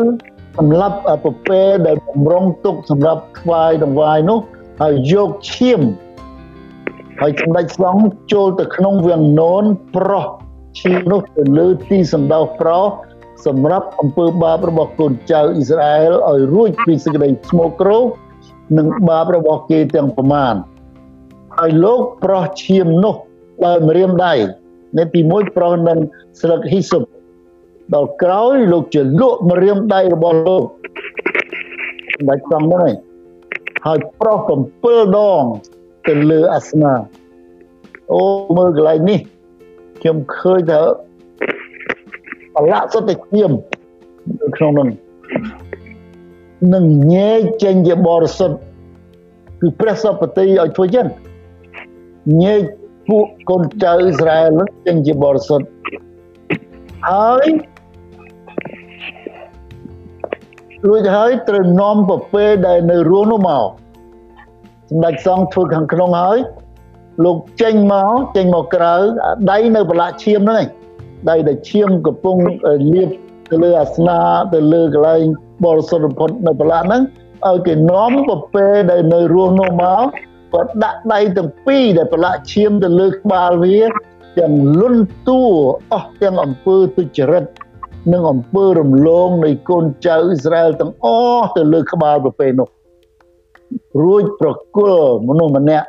សម្រាប់ប្រពែដែលបំរុងទុកសម្រាប់ថ្វាយដង្វាយនោះហើយយកឈាមហើយសម្ដេចស្ដង់ចូលទៅក្នុងវាំងននប្រោះឈាមនោះទៅលើទីសម្ដៅប្រោះសម្រាប់អំពើបាបរបស់កូនចៅអ៊ីស្រាអែលឲ្យរួចពីសេចក្តីស្មោកគ្រោកនិងបាបរបស់គេទាំងប្រមាណហើយលោកប្រោះឈាមនោះដោយម្រាមដៃនៅទី1ប្រោះនឹងស្លឹកហ៊ីសុប ដល់ក្រោយលោកជាលក់ម្រាមដៃរបស់លោកបាច់សំហ្នឹងហើយប្រោះ7ដងទៅលើអាសនាអូមើលកន្លែងនេះខ្ញុំឃើញថាប្រឡាក់សុទ្ធតែឈាមនៅក្នុងនោះនឹងញែកចេញជាបរិសុទ្ធគឺព្រះសពតិឲ្យធ្វើចឹងញែកពួកកូនចៅអ៊ីស្រាអែលចេញជាបរិសុទ្ធហើយ រួចហើយត្រូវនាំប្រពេដែលនៅរស់នោះមកសម្ដេចសង្ឃធ្វើខាងក្នុងហើយលោកចេញមកចេញមកក្រៅដៃនៅប្រឡាក់ឈាមហ្នឹងឯងដៃដែលឈាមកំពុងលាបទៅលើអាសនាទៅលើកន្លែងបរិសុទ្ធបំផុតនៅប្រឡាក់ហ្នឹងឲ្យគេនាំប្រពេដែលនៅរស់នោះមកគាត់ដាក់ដៃទាំងពីរដែលប្រឡាក់ឈាមទៅលើក្បាលវាទាំងលន់តួអស់ទាំងអំពើទុច្ចរិត និងអំពើរំលងនៃកូនចៅអ៊ីស្រាអែលទាំងអស់ទៅលើក្បាលប្រពៃនោះរួចប្រគល់មនុស្សម្នាក់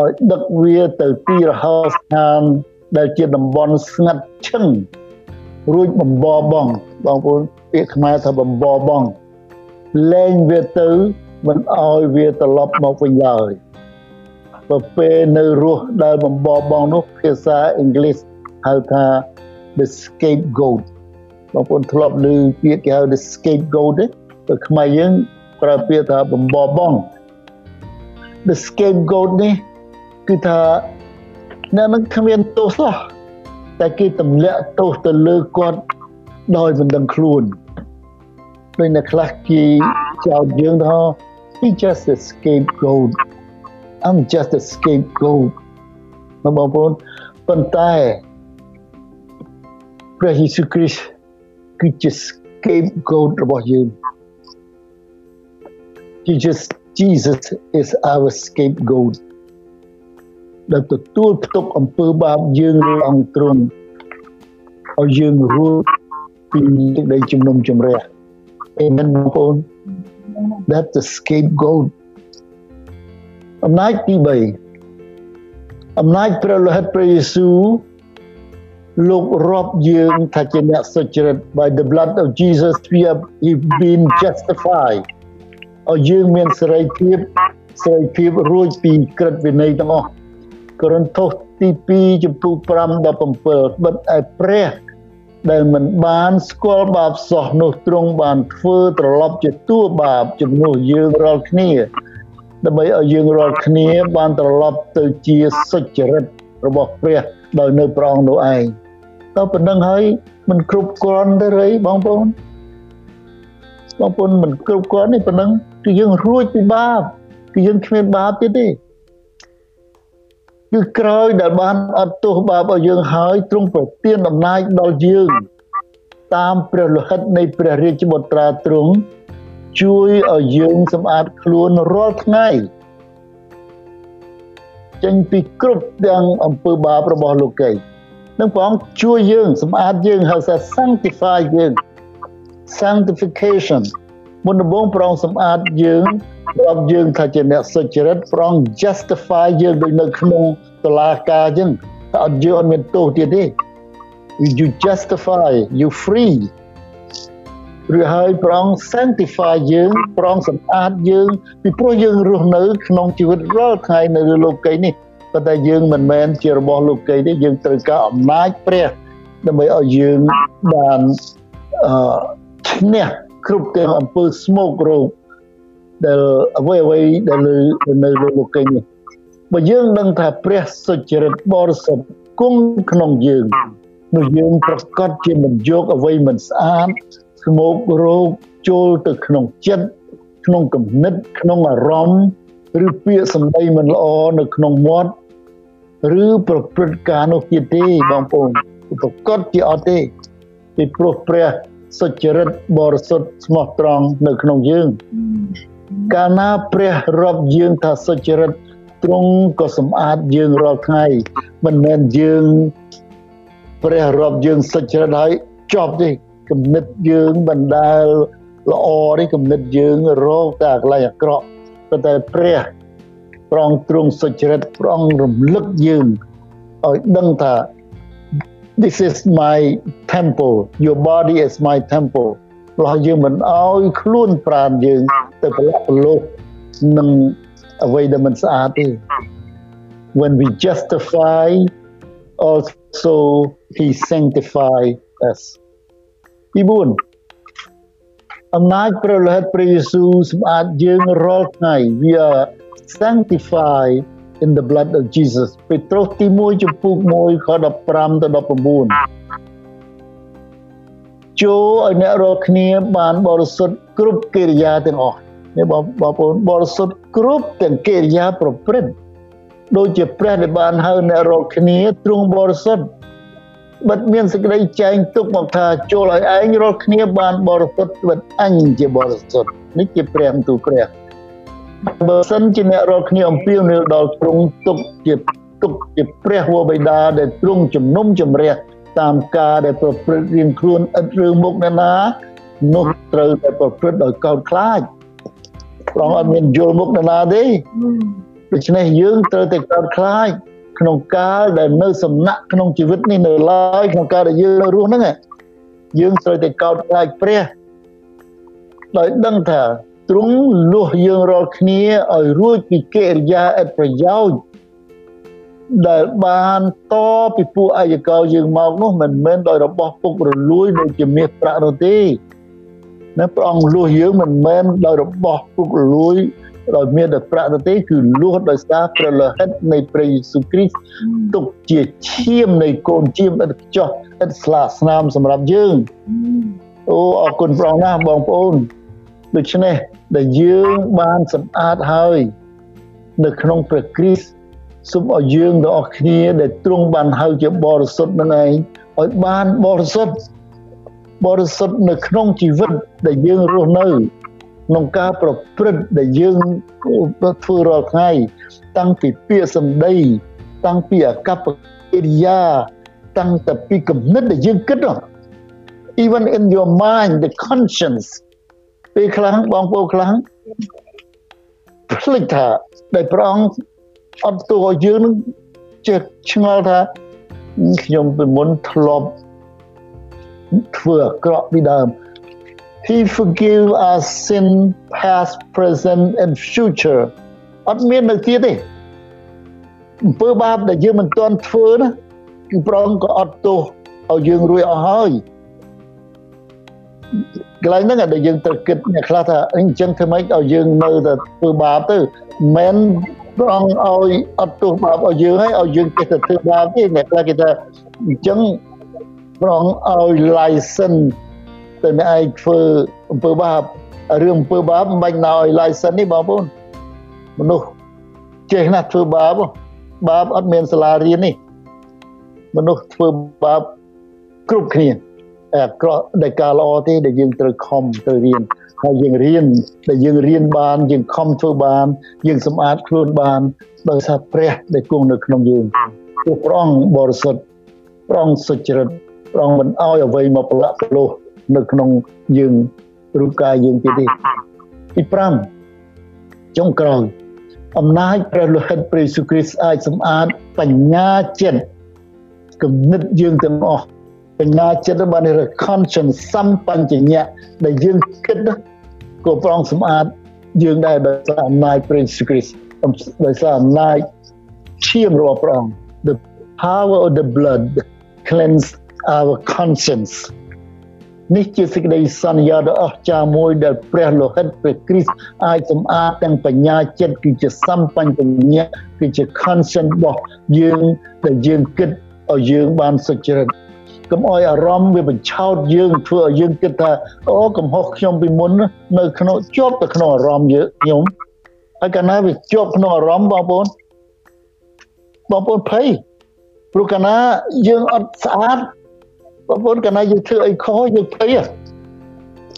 ឲ្យដឹកវាទៅទីរហោស្ថានដែលជាតំបន់ស្ងាត់ឈឹងរួចបំបរបងបងប្អូនពាក្យខ្មែរថាបំបរបងលែងវាទៅមិនឲ្យវាត្រឡប់មកវិញឡើយបើពេលនៅរស់ដែលបំបរបងនោះភាសាអង់គ្លេសហៅថា the scapegoat បងប្អូនធ្លាប់ឮពាក្យគេហៅ the scapegoat ទេទៅខ្មែរយើងប្រើពាក្យថាបំបរបង the scapegoat នេះគឺថាអ្នកនឹងគ្មានទោសសោះតែគេទម្លាក់ទោសទៅលើគាត់ដោយមិនដឹងខ្លួនដូចអ្នកខ្លះគេចោទយើងថា he just a scapegoat I'm just a scapegoat បងប្អូនប៉ុន្តែព្រះយេស៊ូវគ្រីស្ទ គឺជា scapegoat របស់យើង Jesus Jesus is our scapegoat ដែលទទួលផ្ទុកអំពើបាបយើងលើអង្គទ្រង់ឲ្យយើងរួចពីទឹកដីជំនុំជម្រះ Amen បងប្អូន That's the scapegoat អំណាចទី3អំណាចព្រះលោហិតព្រះយេស៊ូវ លោករាប់យើងថាជាអ្នកសុចរិត by the blood of Jesus we have been justified ឲ្យយើងមានសេរីភាពសេរីភាពរួចពីក្រឹតវិន័យទាំងអស់កូរិនថូសទី2ចំពោះ5ដល់7បិទឯព្រះដែលមិនបានស្គាល់បាបសោះនោះទ្រង់បានធ្វើត្រឡប់ជាតួបាបជំនួសយើងរាល់គ្នាដើម្បីឲ្យយើងរាល់គ្នាបានត្រឡប់ទៅជាសុចរិតរបស់ព្រះដោយនៅព្រះអង្គនោះឯង តើប៉ុណ្្នឹងហើយមិនគ្រប់គ្រាន់ទេឬបងប្អូនបងប្អូនមិនគ្រប់គ្រាន់ទេប៉ុណ្្នឹងគឺយើងរួចពីបាបគឺយើងគ្មានបាបទៀតទេគឺក្រោយដែលបានអត់ទោសបាបឲ្យយើងហើយទ្រង់ប្រទានអំណាចដល់យើងតាមព្រះលោហិតនៃព្រះរាជបុត្រាទ្រង់ជួយឲ្យយើងសម្អាតខ្លួនរាល់ថ្ងៃចេញពីគ្រប់ទាំងអំពើបាបរបស់លោកី នឹងព្រះអង្គជួយយើងសម្អាតយើងហៅថា sanctify យើង sanctification មុនដំបូងព្រះអង្គសម្អាតយើងរាប់យើងថាជាអ្នកសុចរិតព្រះអង្គ justify យើងដូចនៅក្នុងតុលាការអញ្ចឹងតែអត់យើងអត់មានទោសទៀតទេ you justify you free ឬហើយព្រះអង្គ sanctify យើងព្រះអង្គសម្អាតយើងពីព្រោះយើងរស់នៅ ក្នុងជីវិតរាល់ថ្ងៃនៅលើលោកីនេះ ប៉ុន្តែយើងមិនមែនជារបស់លោកីទេយើងត្រូវការអំណាចព្រះដើម្បីឲ្យយើងបានអឺឈ្នះគ្រប់ទាំងអំពើស្មោករោគដែលអ្វីអ្វីដែលនៅនៅលើលោកីនេះបើយើងដឹងថាព្រះសុចរិតបរិសុទ្ធគង់ក្នុងយើងនោះយើងប្រកាសជាមិនយកអ្វីមិនស្អាតស្មោករោគចូលទៅក្នុងចិត្តក្នុងគំនិតក្នុងអារម្មណ៍ ឬពាក្យសម្ដីមិនល្អនៅក្នុងមាត់ឬប្រព្រឹត្តការនោះទៀតទេបងប្អូនប្រកាសជាអត់ទេពីព្រោះព្រះសុចរិតបរិសុទ្ធស្មោះត្រង់នៅក្នុងយើង កាលណាព្រះរាប់យើងថាសុចរិតទ្រង់ក៏សម្អាតយើងរាល់ថ្ងៃមិនមែនយើងព្រះរាប់យើងសុចរិតហើយចប់ទេគំនិតយើងបណ្ដាលល្អនេះគំនិតយើងរកតែកន្លែងអាក្រក់ ប៉ុន្តែព្រះប្រងទ្រង់សុចរិតប្រងរំលឹកយើងឲ្យដឹងថា this is my temple your body is my temple ព្រោះយើងមិនអោយខ្លួនប្រាណយើងទៅប្រឡាក់ប្រឡូសនឹងអ្វីដែលមិនស្អាតទេ when we justify also he sanctify us ទី4 អំណាចព្រះលោហិតព្រះយេស៊ូវសម្អាតយើងរាល់ថ្ងៃ we are sanctified in the blood of Jesus ពេត្រុសទី1ចំពុក1ខ15ទៅ19ចូលឲ្យអ្នករាល់គ្នាបានបរិសុទ្ធគ្រប់កិរិយាទាំងអស់នេះបងប្អូនបរិសុទ្ធគ្រប់ទាំងកិរិយាប្រព្រឹត្តដូចជាព្រះដែលបានហៅអ្នករាល់គ្នាទ្រង់បរិសុទ្ធ បិទមានសេចក្តីចែងទុកមកថាចូលឲ្យឯងរាល់គ្នាបានបរិសុទ្ធបិទអញជាបរិសុទ្ធនេះជាព្រះទូព្រះបើសិនជាអ្នករាល់គ្នាអំពាវនាវដល់ទ្រង់ទុកជាទុកជាព្រះវរបិតាដែលទ្រង់ជំនុំជម្រះតាមការដែលប្រព្រឹត្តរៀងខ្លួនឥតរឿងមុខអ្នកណានោះត្រូវតែប្រព្រឹត្តដោយកោតខ្លាចព្រះអង្គអត់មានយល់មុខអ្នកណាទេដូច្នេះយើងត្រូវតែកោតខ្លាច ក្នុងកាលដែលនៅសំណាក់ក្នុងជីវិតនេះនៅឡើយក្នុងកាលដែលយើងនៅរស់ហ្នឹងយើងត្រូវតែកោតខ្លាចព្រះដោយដឹងថាទ្រង់លួសយើងរាល់គ្នាឲ្យរួចពីកិរិយាឥតប្រយោជន៍ដែលបានតពីពួកអាយកោយើងមកនោះមិនមែនដោយរបស់ពុករលួយដូចជាមាសប្រាក់នោះទេណាព្រះអង្គលួសយើងមិនមែនដោយរបស់ពុករលួយ ដោយមានតែប្រាក់ទេគឺលួសដោយសារព្រះលហិតនៃព្រះយេស៊ូវគ្រីស្ទទុកជាឈាមនៃកូនជៀមឥតខ្ចោះឥតស្លាកស្នាមសម្រាប់យើងអូអរគុណព្រះអង្គណាស់បងប្អូនដូច្នេះដែលយើងបានសម្អាតហើយនៅក្នុងព្រះគ្រីស្ទសូមឲ្យយើងទាំងអស់គ្នាដែលទ្រង់បានហៅជាបរិសុទ្ធនឹងឯងឲ្យបានបរិសុទ្ធបរិសុទ្ធនៅក្នុងជីវិតដែលយើងរស់នៅ ក្នុងការប្រព្រឹត្តដែលយើងធ្វើរាល់ថ្ងៃ តាំងពីពាក្យសម្ដី តាំងពីអកប្បកិរិយាតាំងតែពីគំនិតដែលយើងគិត even in your mind the conscience ពេលខ្លះបងប្អូនខ្លះភ្លេចថាដែលព្រះអង្គអត់ទោះឲ្យយើងនឹងចេះឆ្ងល់ថាខ្ញុំពីមុនធ្លាប់ធ្វើអាក្រក់ពីដើម He forgive us sin past present and future អត់មាននៅទៀតទេអំពើបាបដែលយើងមិនទាន់ធ្វើណាគឺប្រងក៏អត់ទោសឲ្យយើងរួចអស់ហើយកន្លែងហ្នឹងដែលយើងត្រូវគិតអ្នកខ្លះថាអញ្ចឹងធ្វើម៉េចឲ្យយើងនៅតែធ្វើបាបទៅមិនព្រះអង្គឲ្យអត់ទោសបាបឲ្យយើងហើយឲ្យយើងចេះតែធ្វើបាបទេអ្នកខ្លះគេថាអញ្ចឹងព្រះអង្គឲ្យ license ទៅអ្នកឯងធ្វើអំពើបាបរឿងអំពើបាបមិនបាច់ណឲ្យ license នេះបងប្អូនមនុស្សចេះណាស់ធ្វើបាបបាបអត់មានសាលារៀននេះមនុស្សធ្វើបាបគ្រប់គ្នាអាក្រក់ដែលការល្អទេដែលយើងត្រូវខំទៅរៀនហើយយើងរៀនដែលយើងរៀនបានយើងខំធ្វើបាន យើងសម្អាតខ្លួនបានដោយសារព្រះដែលគង់នៅក្នុងយើងព្រោះព្រះអង្គបរិសុទ្ធព្រះអង្គសុចរិតព្រះអង្គមិនអោយអ្វីមកប្រឡាក់ប្រលោះ នៅក្នុងយើងរូបកាយយើងទៀតទេទី5ចុងក្រោយអំណាចព្រះលោហិតព្រះយេស៊ូវគ្រីស្ទអាចសម្អាតបញ្ញាចិត្តគំនិតយើងទាំងអស់បញ្ញាចិត្តបានរ conscience សម្បញ្ញៈដែលយើងគិតក៏ប្រងសម្អាតយើងដែរដោយសារអំណាចព្រះយេស៊ូវគ្រីស្ទដោយសារអំណាចឈាមរបស់ព្រះអង្គ the power of the blood cleanse our conscience នេះជាសេចក្តីសន្យាដ៏អស្ចារ្យមួយដែលព្រះលោហិតព្រះគ្រីស្ទអាចសម្អាតទាំងបញ្ញាចិត្តគឺជាសម្បញ្ញៈគឺជា conscience របស់យើងដែលយើងគិតឲ្យយើងបានសុចរិតកុំអោយអារម្មណ៍វាបញ្ឆោតយើងធ្វើឲ្យយើងគិតថាអូកំហុសខ្ញុំពីមុននៅក្នុងជាប់ទៅក្នុងអារម្មណ៍យើងខ្ញុំហើយកាលណាវាជាប់ក្នុងអារម្មណ៍បងប្អូនបងប្អូនភ័យព្រោះកាលណាយើងអត់ស្អាត បងប្អូនកាលណាយើងធ្វើអីខុសយើងភ័យ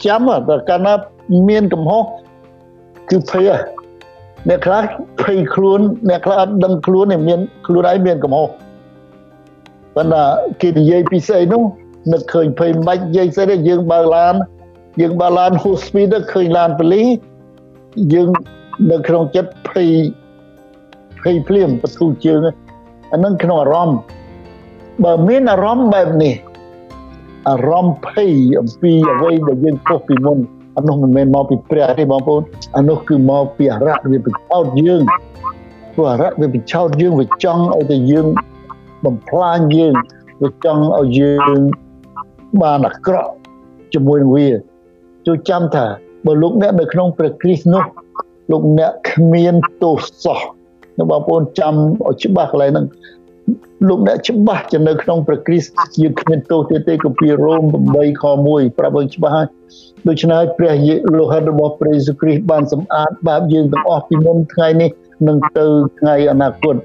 ចាំតែកាលណាមានកំហុសគឺភ័យអ្នកខ្លះភ័យខ្លួនអ្នកខ្លះអត់ដឹងខ្លួនមានខ្លួនឯងមានកំហុសប៉ុន្តែគេនិយាយពីស្អីនោះនឹកឃើញភ័យមិនបាច់និយាយស្អីទេយើងបើកឡានយើងបើកឡាន full speed ឃើញឡានប៉ូលីសយើងនៅក្នុងចិត្តភ័យភ័យភ្លាមបទូជើងអានឹងក្នុងអារម្មណ៍បើមានអារម្មណ៍បែបនេះ អារម្មណ៍ភ័យអំពីអ្វីដែលយើងខុសពីមុនអានោះមិនមែនមកពីព្រះទេបងប្អូនអានោះគឺមកពីអរៈវាបញ្ឆោតយើងព្រោះអរៈវាបញ្ឆោតយើងវាចង់ឲ្យតែយើងបំផ្លាញយើងវាចង់ឲ្យយើងបានអាក្រក់ជាមួយនឹងវាជួយចាំថាបើលោកអ្នកនៅក្នុងព្រះគ្រីស្ទនោះលោកអ្នកគ្មានទោសសោះបងប្អូនចាំឲ្យច្បាស់កន្លែងហ្នឹង លោកអ្នកច្បាស់ជានៅក្នុងព្រះគ្រីស្ទយើងគ្មានទោសទៀតទេគម្ពីររ៉ូម8ខ1ប្រាប់ឲ្យច្បាស់ហើយដូច្នេះព្រះលោហិតរបស់ព្រះយេស៊ូវគ្រីស្ទបានសម្អាតបាបយើងទាំងអស់ពីមុនថ្ងៃនេះនឹងទៅថ្ងៃអនាគត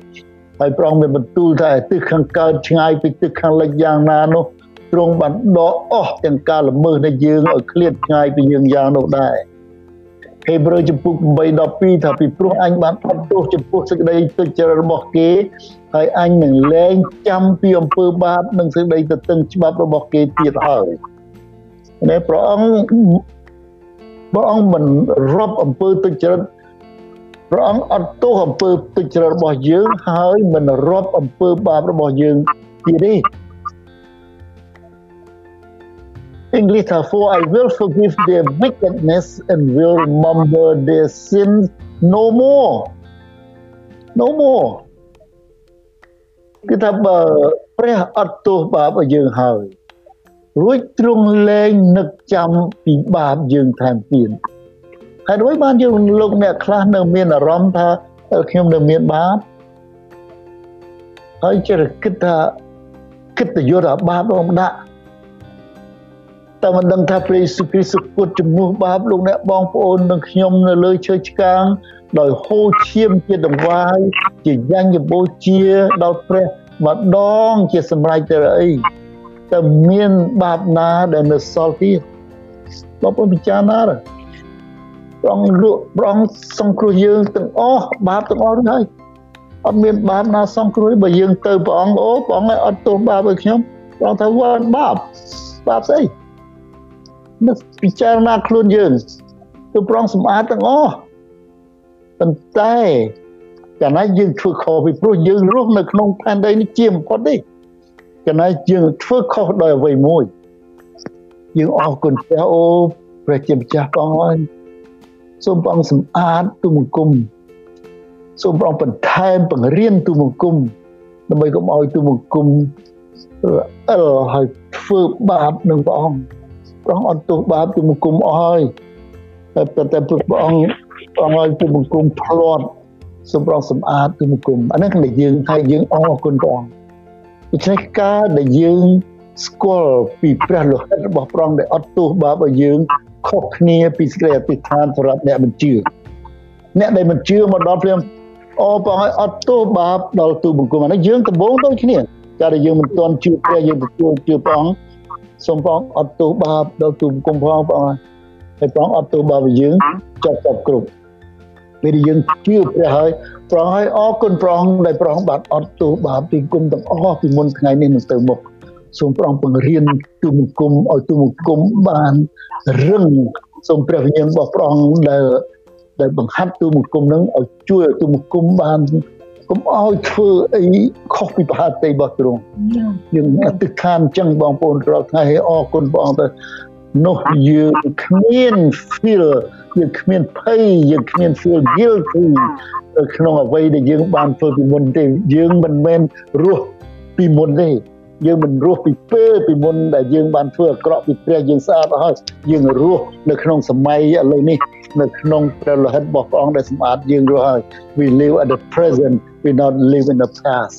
ហើយព្រះអង្គមានបន្ទូលថាទិសខាងកើតឆ្ងាយពីទិសខាងលិចយ៉ាងណានោះទ្រង់បានដកអស់ទាំងការល្មើសនៃយើងឲ្យឃ្លាតឆ្ងាយពីយើងយ៉ាងនោះដែរ ហេព្រើរចំពុក8:12ថាពីព្រោះអញបានអត់ទោសចំពោះសេចក្តីទុច្ចរិតរបស់គេហើយអញនឹងលែងចាំពីអំពើបាបនិងសេចក្តីទទឹងច្បាប់របស់គេទៀតហើយនេះព្រះអង្គព្រះអង្គមិនរាប់អំពើទុច្ចរិតព្រះអង្គអត់ទោសអំពើទុច្ចរិតរបស់យើងហើយមិនរាប់អំពើបាបរបស់យើងទៀតទេ English for I will forgive their wickedness and will remember their sins no more no more គឺថាបើព្រះអត់ទោសបាបឲ្យយើងហើយរួចទ្រង់លែងនឹកចាំពីបាបយើងថែមទៀតហើយដូចបានយើងលោកអ្នកខ្លះនៅមានអារម្មណ៍ថាខ្ញុំនៅមានបាបហើយចេះគិតថាគិតទៅយកអាបាបមកដាក់ តែមិនដឹងថាព្រះយេស៊ូវគ្រីស្ទពុតជំនួសបាបលោកអ្នកបងប្អូននិងខ្ញុំនៅលើឈើឆ្កាងដោយហូរឈាមជាដង្វាយជាយ៉ាញ់បូជាដល់ព្រះម្ដងជាសម្រេចទៅអីតែមានបាបណាដែលនៅសល់ទៀតបងប្អូនពិចារណាទៅព្រះអង្គលក់ព្រះអង្គសង្គ្រោះយើងទាំងអស់បាបទាំងអស់ហើយអត់មានបាបណាសង្គ្រោះបើយើងទៅព្រះអង្គអូព្រះអង្គឲ្យអត់ទោសបាបឲ្យខ្ញុំព្រះអង្គថាវល់បាបបាបស្អី នឹកពិចារណាខ្លួនយើងគឺព្រះអង្គសម្អាតទាំងអស់ប៉ុន្តែកាលណាយើងធ្វើខុសពីព្រោះយើងរស់នៅក្នុងផែនដីនេះជាបំផុតទេកាលណាយើងធ្វើខុសដោយអ្វីមួយយើងអរគុណព្រះអូព្រះជាម្ចាស់ព្រះអង្គសូមព្រះអង្គសម្អាតទូមង្គមសូមព្រះអង្គបន្ថែមបង្រៀនទូមង្គមដើម្បីកុំឲ្យទូមង្គមអិលហើយធ្វើបាបនឹងព្រះអង្គ ព្រះអង្គអត់ទោសបាបទូមង្គមអស់ហើយតែតែព្រះអង្គព្រះអង្គឲ្យទូមង្គមផ្លាត់សូមព្រះអង្គសម្អាតទូមង្គមអានេះគឺយើងហើយយើងអរគុណព្រះអង្គដូច្នេះការដែលយើងស្គាល់ពីព្រះលោហិតរបស់ព្រះអង្គដែលអត់ទោសបាបឲ្យយើងខុសគ្នាពីសេចក្តីអធិដ្ឋានសម្រាប់អ្នកមិនជឿអ្នកដែលមិនជឿមកដល់ព្រះអូបងឲ្យអត់ទោសបាបដល់ទូបង្គំអានេះយើងដំបងដូចគ្នាតែដែលយើងមិនទាន់ជឿព្រះយើងទទួលជឿព្រះអង្គ សូមព្រះអង្គអត់ទោសបាបដល់ទូបង្គំផងព្រះអង្គហើយព្រះអង្គអត់ទោសបាបឲ្យយើងចប់ចប់គ្រប់ពេលយើងជឿព្រះហើយព្រះអង្គឲ្យអរគុណព្រះអង្គដែលព្រះអង្គបានអត់ទោសបាបពីគុំទាំងអស់ពីមុនថ្ងៃនេះនឹងទៅមុខសូមព្រះអង្គបង្រៀនទូមង្គមឲ្យទូមង្គមបានរឹងសូមព្រះវិញ្ញាណរបស់ព្រះអង្គដែលដែលបង្ហាត់ទូមង្គមនឹងឲ្យជួយឲ្យទូមង្គមបាន កុំឲ្យធ្វើអីខុសពីប្រហាតីរបស់ទ្រង់យើងអធិដ្ឋានចឹងបងប្អូនរាល់ថ្ងៃឲ្យអរគុណព្រះអង្គទៅនោះយើងគ្មាន feel យើងគ្មានភ័យយើងគ្មាន feel guilty ក្នុងអ្វីដែលយើងបានធ្វើពីមុនទេយើងមិនមែនរស់ពីមុនទេយើងមិនរស់ពីពេលពីមុនដែលយើងបានធ្វើអាក្រក់ពីព្រះយើងស្អាតអស់ហើយយើងរស់នៅក្នុងសម័យឥឡូវនេះនៅក្នុងព្រះលោហិតរបស់ព្រះអង្គដែលសម្អាតយើងរស់ហើយ we live at the present we not live in the past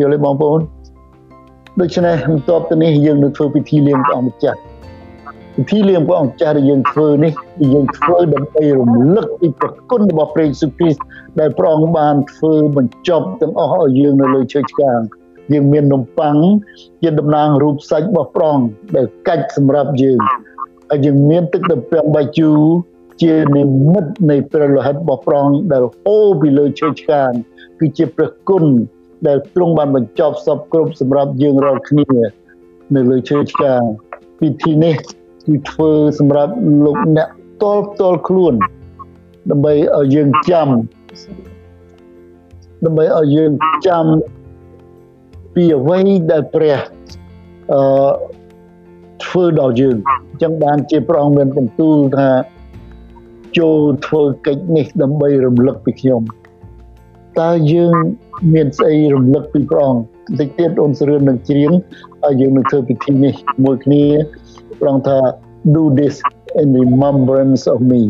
យល់ទេបងប្អូនដូច្នេះបន្ទាប់ទៅនេះយើងនឹងធ្វើពិធីលៀងព្រះអង្គម្ចាស់ពិធីលៀងព្រះអង្គម្ចាស់ដែលយើងធ្វើនេះយើងធ្វើដើម្បីរំលឹកពីព្រះគុណរបស់ព្រះយេស៊ូវគ្រីស្ទដែលព្រះអង្គបានធ្វើបញ្ចប់ទាំងអស់ឲ្យយើងនៅលើឈើឆ្កាងយើងមាននំប៉័ងជាតំណាងរូបសាច់របស់ប្រងដែលកាច់សម្រាប់យើងហើយយើងមានទឹកដពាំងបាយជូរជានិមិត្តនៃព្រះលោហិតរបស់ប្រងដែលហូរពីលើឈើឆ្កាង គឺជាព្រះគុណដែលទ្រង់បានបញ្ចប់សពគ្រប់សម្រាប់យើងរាល់គ្នានៅលើឈើឆ្កាងពិធីនេះគឺធ្វើសម្រាប់លោកអ្នកតល់តល់ខ្លួនដើម្បីឲ្យយើងចាំដើម្បីឲ្យយើងចាំពីអ្វីដែលព្រះអឺធ្វើដល់យើងអញ្ចឹងបានជាព្រះអង្គមានបន្ទូលថាចូលធ្វើកិច្ចនេះដើម្បីរំលឹកពីខ្ញុំ តើយើងមានស្អីរំលឹកពីព្រះអង្គបន្តិចទៀតអូនស្រឿននឹងច្រៀងហើយយើងនឹងធ្វើពិធីនេះមួយគ្នាព្រះអង្គថា do this in remembrance of me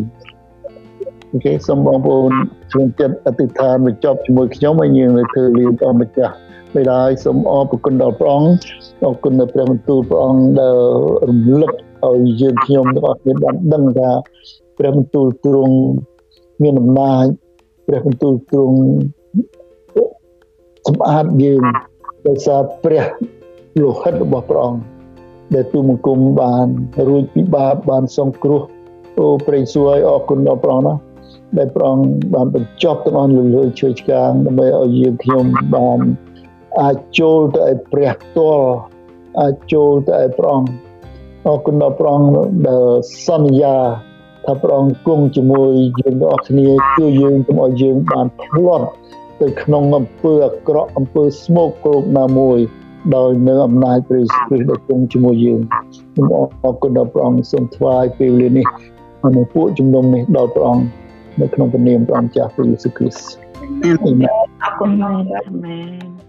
អូខេសូមបងប្អូនជួនចិត្តអធិដ្ឋានបញ្ចប់ជាមួយខ្ញុំហើយយើងនឹងធ្វើលៀងព្រះម្ចាស់បិតាសូមអរគុណដល់ព្រះអង្គអរគុណដល់ព្រះបន្ទូលព្រះអង្គដែលរំលឹកឲ្យយើងខ្ញុំទាំងអស់គ្នាបានដឹងថាព្រះបន្ទូលទ្រង់មានអំណាចព្រះបន្ទូលទ្រង់ សម្អាតយើងដោយសារព្រះលោហិតរបស់ព្រះអង្គដែលទូមង្គមបានរួចពីបាបបានសង្គ្រោះអូព្រះសួយអរគុណដល់ព្រះអង្គណាដែលព្រះអង្គបានបញ្ចប់ទាំងអស់លើឈើឆ្កាងដើម្បីឲ្យយើងខ្ញុំបានអាចចូលទៅឲ្យព្រះផ្ទាល់អាចចូលទៅឲ្យព្រះអង្គអរគុណដល់ព្រះអង្គដែលសន្យាថាព្រះអង្គគង់ជាមួយយើងទាំងអស់គ្នាជួយយើងកុំឲ្យយើងបានផ្លាត់ ទៅក្នុងអំពើអាក្រក់អំពើស្មោកគ្រោកណាមួយដោយនៅអំណាចព្រះយេស៊ូវគ្រីស្ទដែលគង់ជាមួយយើងខ្ញុំអរគុណដល់ព្រះអង្គសូមថ្វាយពេលវេលានេះនៅពួកជំនុំនេះដល់ព្រះអង្គនៅក្នុងព្រះនាមព្រះអង្គចាស់ព្រះយេស៊ូវគ្រីស្ទអាមែនអរគុណមែនអាមែន